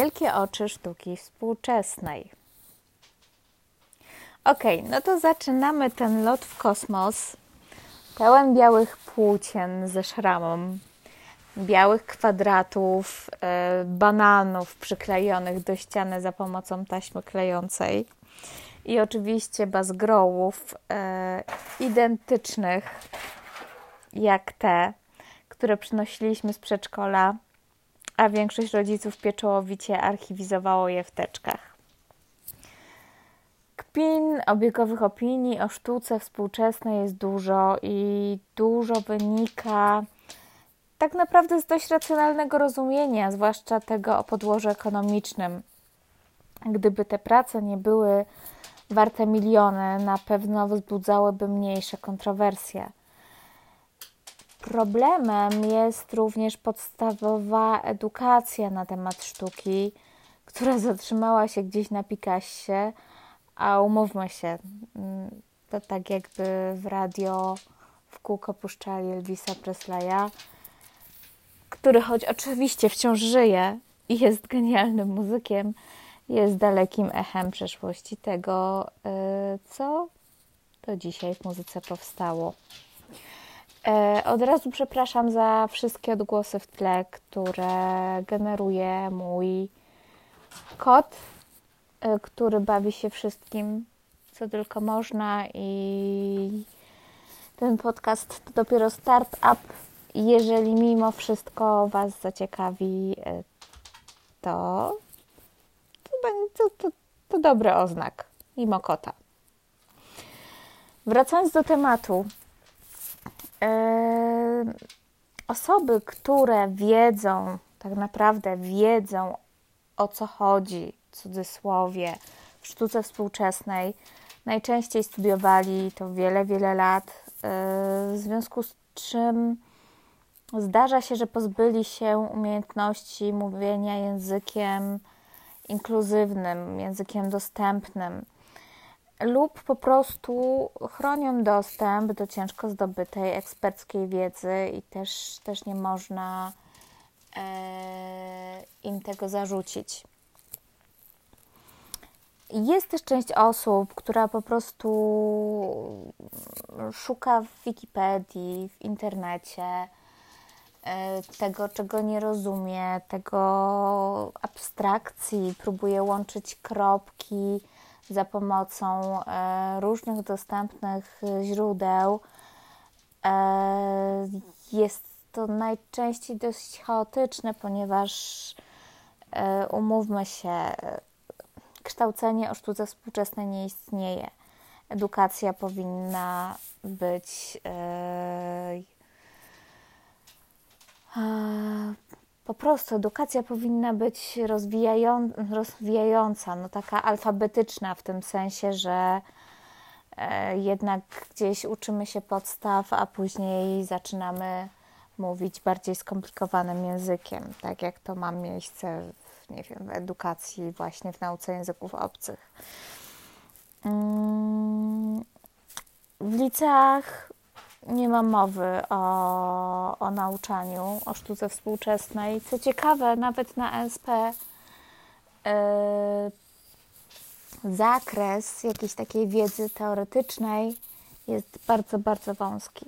Wielkie oczy sztuki współczesnej. Ok, no to zaczynamy ten lot w kosmos. Pełen białych płócien ze szramą, białych kwadratów, e, bananów przyklejonych do ściany za pomocą taśmy klejącej i oczywiście bazgrołów e, identycznych jak te, które przynosiliśmy z przedszkola, a większość rodziców pieczołowicie archiwizowało je w teczkach. Kpin, obiegowych opinii o sztuce współczesnej jest dużo i dużo wynika tak naprawdę z dość racjonalnego rozumienia, zwłaszcza tego o podłożu ekonomicznym. Gdyby te prace nie były warte miliony, na pewno wzbudzałyby mniejsze kontrowersje. Problemem jest również podstawowa edukacja na temat sztuki, która zatrzymała się gdzieś na Picassie, a umówmy się, mm, to tak jakby w radio w kółko puszczali Elvisa Presleya, który choć oczywiście wciąż żyje i jest genialnym muzykiem, jest dalekim echem przeszłości tego, y, co do dzisiaj w muzyce powstało. E, od razu przepraszam za wszystkie odgłosy w tle, które generuje mój kot, e, który bawi się wszystkim, co tylko można i ten podcast to dopiero start-up. Jeżeli mimo wszystko Was zaciekawi, e, to to, to, to dobry oznak mimo kota. Wracając do tematu, osoby, które wiedzą, tak naprawdę wiedzą o co chodzi, w cudzysłowie, w sztuce współczesnej, najczęściej studiowali to wiele, wiele lat, w związku z czym zdarza się, że pozbyli się umiejętności mówienia językiem inkluzywnym, językiem dostępnym lub po prostu chronią dostęp do ciężko zdobytej eksperckiej wiedzy i też, też nie można e, im tego zarzucić. Jest też część osób, która po prostu szuka w Wikipedii, w internecie e, tego, czego nie rozumie, tego abstrakcji, próbuje łączyć kropki za pomocą e, różnych dostępnych źródeł. E, jest to najczęściej dość chaotyczne, ponieważ e, umówmy się, kształcenie o sztuce współczesnej nie istnieje. Edukacja powinna być po prostu edukacja powinna być rozwijają, rozwijająca, no taka alfabetyczna w tym sensie, że e, jednak gdzieś uczymy się podstaw, a później zaczynamy mówić bardziej skomplikowanym językiem, tak jak to ma miejsce w, nie wiem, w edukacji, właśnie w nauce języków obcych. Mm, w liceach nie ma mowy o, o nauczaniu, o sztuce współczesnej. Co ciekawe, nawet na SP yy, zakres jakiejś takiej wiedzy teoretycznej jest bardzo, bardzo wąski.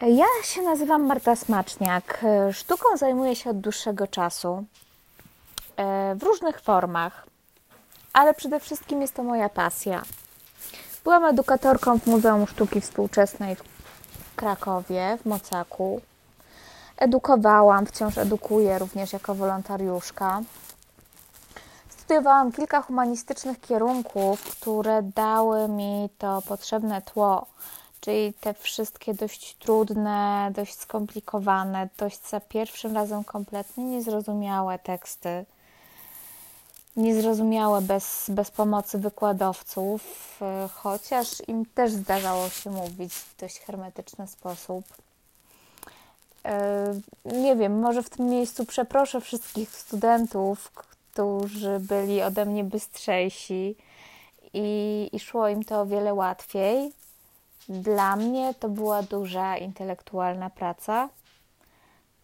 Ja się nazywam Marta Smaczniak. Sztuką zajmuję się od dłuższego czasu e, w różnych formach, ale przede wszystkim jest to moja pasja. Byłam edukatorką w Muzeum Sztuki Współczesnej w Krakowie, w Mocaku. Edukowałam, wciąż edukuję również jako wolontariuszka. Studiowałam kilka humanistycznych kierunków, które dały mi to potrzebne tło, czyli te wszystkie dość trudne, dość skomplikowane, dość za pierwszym razem kompletnie niezrozumiałe teksty niezrozumiałe bez, bez pomocy wykładowców, e, chociaż im też zdarzało się mówić w dość hermetyczny sposób. E, nie wiem, może w tym miejscu przeproszę wszystkich studentów, którzy byli ode mnie bystrzejsi i, i szło im to o wiele łatwiej. Dla mnie to była duża intelektualna praca,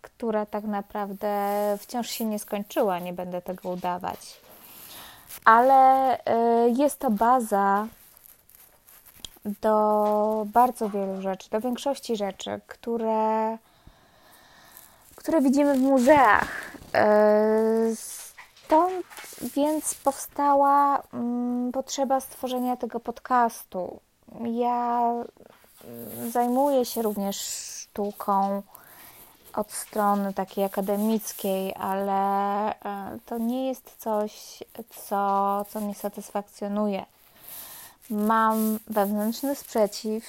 która tak naprawdę wciąż się nie skończyła, nie będę tego udawać. Ale y, jest to baza do bardzo wielu rzeczy, do większości rzeczy, które, które widzimy w muzeach. Y, stąd więc powstała mm, potrzeba stworzenia tego podcastu. Ja mm, zajmuję się również sztuką od strony takiej akademickiej, ale e, to nie jest coś, co, co mnie satysfakcjonuje. Mam wewnętrzny sprzeciw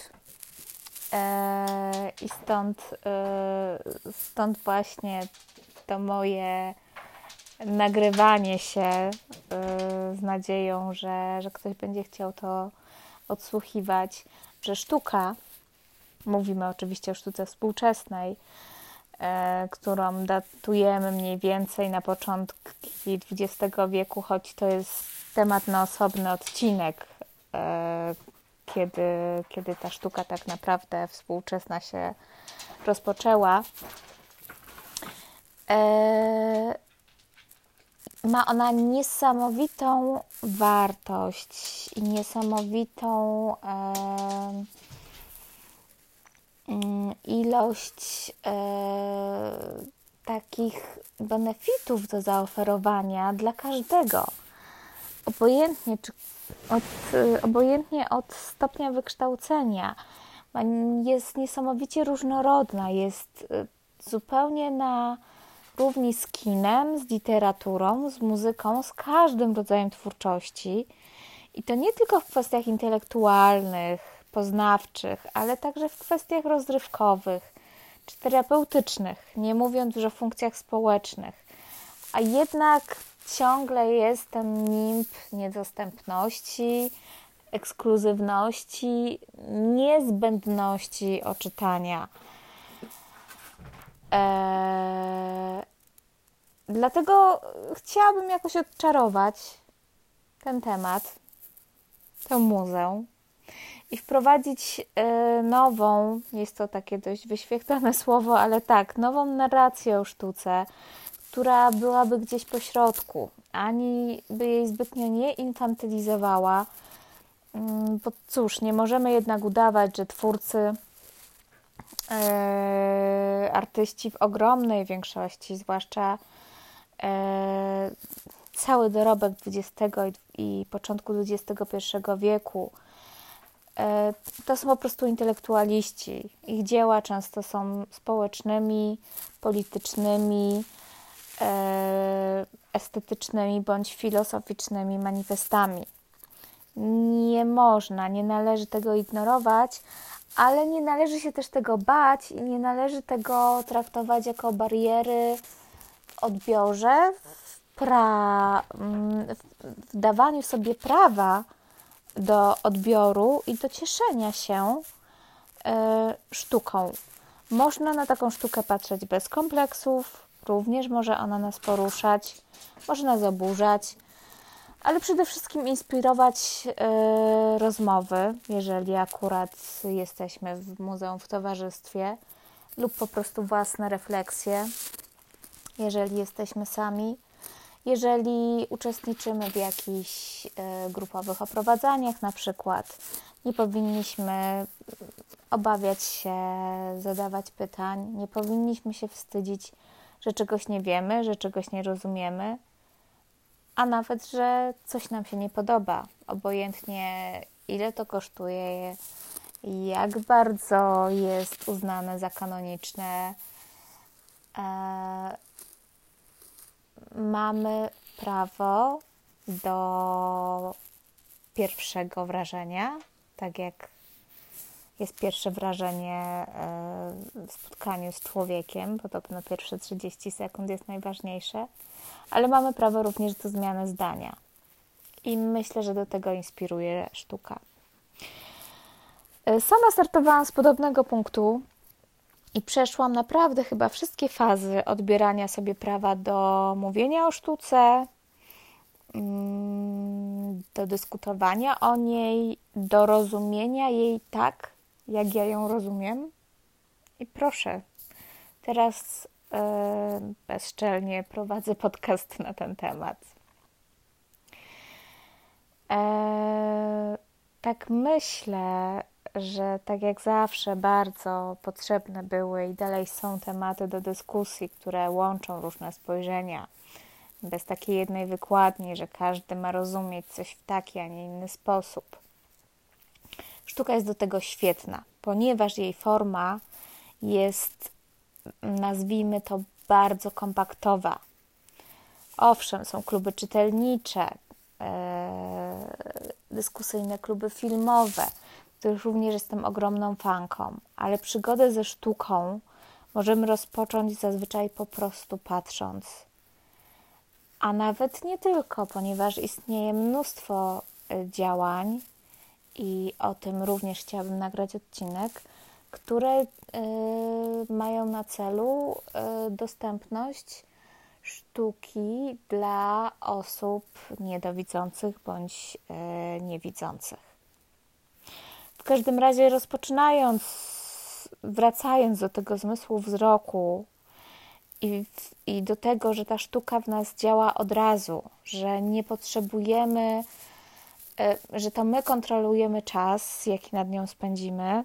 e, i stąd, e, stąd właśnie to moje nagrywanie się z nadzieją, że, że ktoś będzie chciał to odsłuchiwać, że sztuka, mówimy oczywiście o sztuce współczesnej, E, którą datujemy mniej więcej na początki XX wieku, choć to jest temat na osobny odcinek, e, kiedy, kiedy ta sztuka tak naprawdę współczesna się rozpoczęła. E, ma ona niesamowitą wartość i niesamowitą Mm, ilość e, takich benefitów do zaoferowania dla każdego. Obojętnie, czy od, obojętnie od stopnia wykształcenia. Jest niesamowicie różnorodna, jest e, zupełnie na równi z kinem, z literaturą, z muzyką, z każdym rodzajem twórczości. I to nie tylko w kwestiach intelektualnych, poznawczych, ale także w kwestiach rozrywkowych czy terapeutycznych, nie mówiąc już o funkcjach społecznych. A jednak ciągle jest ten nimb niedostępności, ekskluzywności, niezbędności oczytania. Eee, dlatego chciałabym jakoś odczarować ten temat, tę muzę, i wprowadzić e, nową, jest to takie dość wyświetlone słowo, ale tak, nową narrację o sztuce, która byłaby gdzieś po środku, ani by jej zbytnio nie infantylizowała. Mm, bo cóż, nie możemy jednak udawać, że twórcy, e, artyści w ogromnej większości, zwłaszcza e, cały dorobek XX i, i początku XXI wieku, to są po prostu intelektualiści. Ich dzieła często są społecznymi, politycznymi, e, estetycznymi bądź filozoficznymi manifestami. Nie można, nie należy tego ignorować, ale nie należy się też tego bać i nie należy tego traktować jako bariery w odbiorze, w, pra, mm, w dawaniu sobie prawa do odbioru i do cieszenia się e, sztuką. Można na taką sztukę patrzeć bez kompleksów, również może ona nas poruszać, może nas oburzać, ale przede wszystkim inspirować e, rozmowy, jeżeli akurat jesteśmy w muzeum w towarzystwie, lub po prostu własne refleksje, jeżeli jesteśmy sami. Jeżeli uczestniczymy w jakichś e, grupowych oprowadzaniach, na przykład, nie powinniśmy obawiać się zadawać pytań, nie powinniśmy się wstydzić, że czegoś nie wiemy, że czegoś nie rozumiemy, a nawet, że coś nam się nie podoba, obojętnie ile to kosztuje, jak bardzo jest uznane za kanoniczne. Mamy prawo do pierwszego wrażenia, tak jak jest pierwsze wrażenie e, w spotkaniu z człowiekiem, podobno pierwsze 30 sekund jest najważniejsze, ale mamy prawo również do zmiany zdania. I myślę, że do tego inspiruje sztuka. E, sama startowałam z podobnego punktu, i przeszłam naprawdę chyba wszystkie fazy odbierania sobie prawa do mówienia o sztuce, mm, do dyskutowania o niej, do rozumienia jej tak, jak ja ją rozumiem. I proszę, teraz bezczelnie prowadzę podcast na ten temat. Tak myślę, że tak jak zawsze bardzo potrzebne były i dalej są tematy do dyskusji, które łączą różne spojrzenia. Bez takiej jednej wykładni, że każdy ma rozumieć coś w taki, a nie inny sposób. Sztuka jest do tego świetna, ponieważ jej forma jest, nazwijmy to, bardzo kompaktowa. Owszem, są kluby czytelnicze, e, dyskusyjne kluby filmowe, których również jestem ogromną fanką, ale przygodę ze sztuką możemy rozpocząć zazwyczaj po prostu patrząc. A nawet nie tylko, ponieważ istnieje mnóstwo e, działań, i o tym również chciałabym nagrać odcinek, które y, mają na celu y, dostępność sztuki dla osób niedowidzących bądź y, niewidzących. W każdym razie, rozpoczynając, wracając do tego zmysłu wzroku i, i do tego, że ta sztuka w nas działa od razu, że nie potrzebujemy E, że to my kontrolujemy czas, jaki nad nią spędzimy,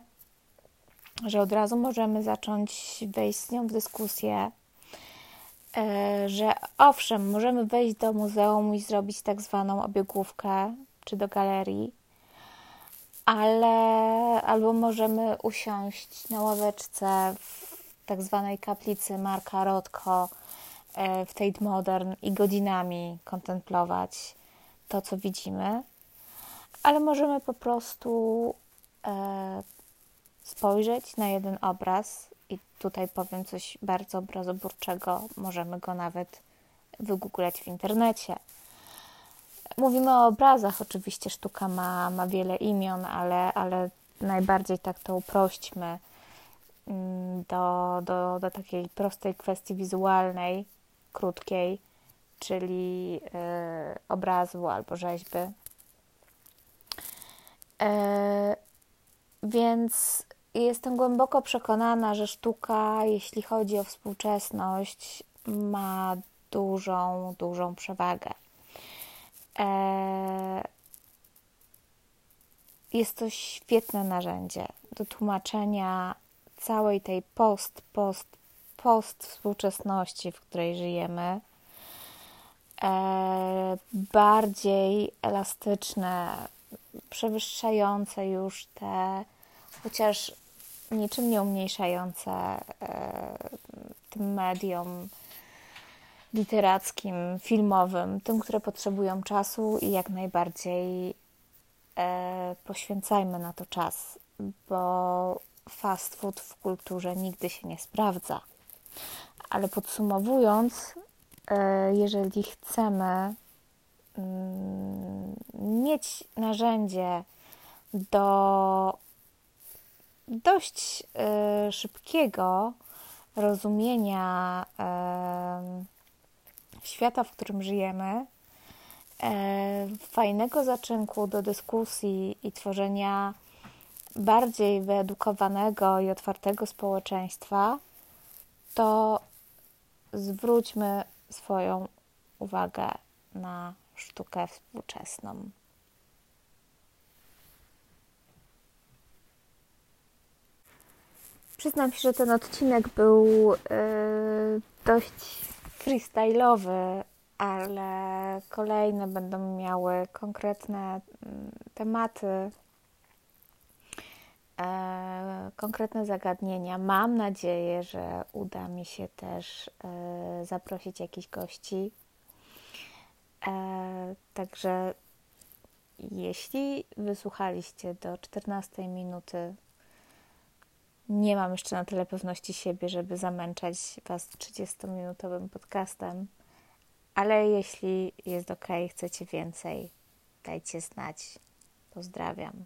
że od razu możemy zacząć wejść z nią w dyskusję, e, że owszem, możemy wejść do muzeum i zrobić tak zwaną obiegówkę, czy do galerii, ale albo możemy usiąść na ławeczce w tak zwanej kaplicy Marka Rotko e, w Tate Modern i godzinami kontemplować to, co widzimy ale możemy po prostu e, spojrzeć na jeden obraz i tutaj powiem coś bardzo obrazoburczego, możemy go nawet wygooglać w internecie. Mówimy o obrazach, oczywiście sztuka ma, ma wiele imion, ale, ale najbardziej tak to uprośćmy mm, do, do, do takiej prostej kwestii wizualnej, krótkiej, czyli y, obrazu albo rzeźby. E, więc jestem głęboko przekonana, że sztuka, jeśli chodzi o współczesność, ma dużą, dużą przewagę. E, jest to świetne narzędzie do tłumaczenia całej tej post, post, post współczesności, w której żyjemy. E, bardziej elastyczne, przewyższające już te, chociaż niczym nie umniejszające e, tym mediom literackim, filmowym, tym, które potrzebują czasu i jak najbardziej e, poświęcajmy na to czas, bo fast food w kulturze nigdy się nie sprawdza. Ale podsumowując, e, jeżeli chcemy Mm, mieć narzędzie do dość y, szybkiego rozumienia świata, w którym żyjemy, e, fajnego zaczynku do dyskusji i tworzenia bardziej wyedukowanego i otwartego społeczeństwa, to zwróćmy swoją uwagę na sztukę współczesną. Przyznam się, że ten odcinek był yy, dość freestyle'owy, ale kolejne będą miały konkretne mm, tematy, e, konkretne zagadnienia. Mam nadzieję, że uda mi się też e, zaprosić jakichś gości E, także jeśli wysłuchaliście do 14 minuty, nie mam jeszcze na tyle pewności siebie, żeby zamęczać Was 30-minutowym podcastem, ale jeśli jest ok, chcecie więcej, dajcie znać. Pozdrawiam.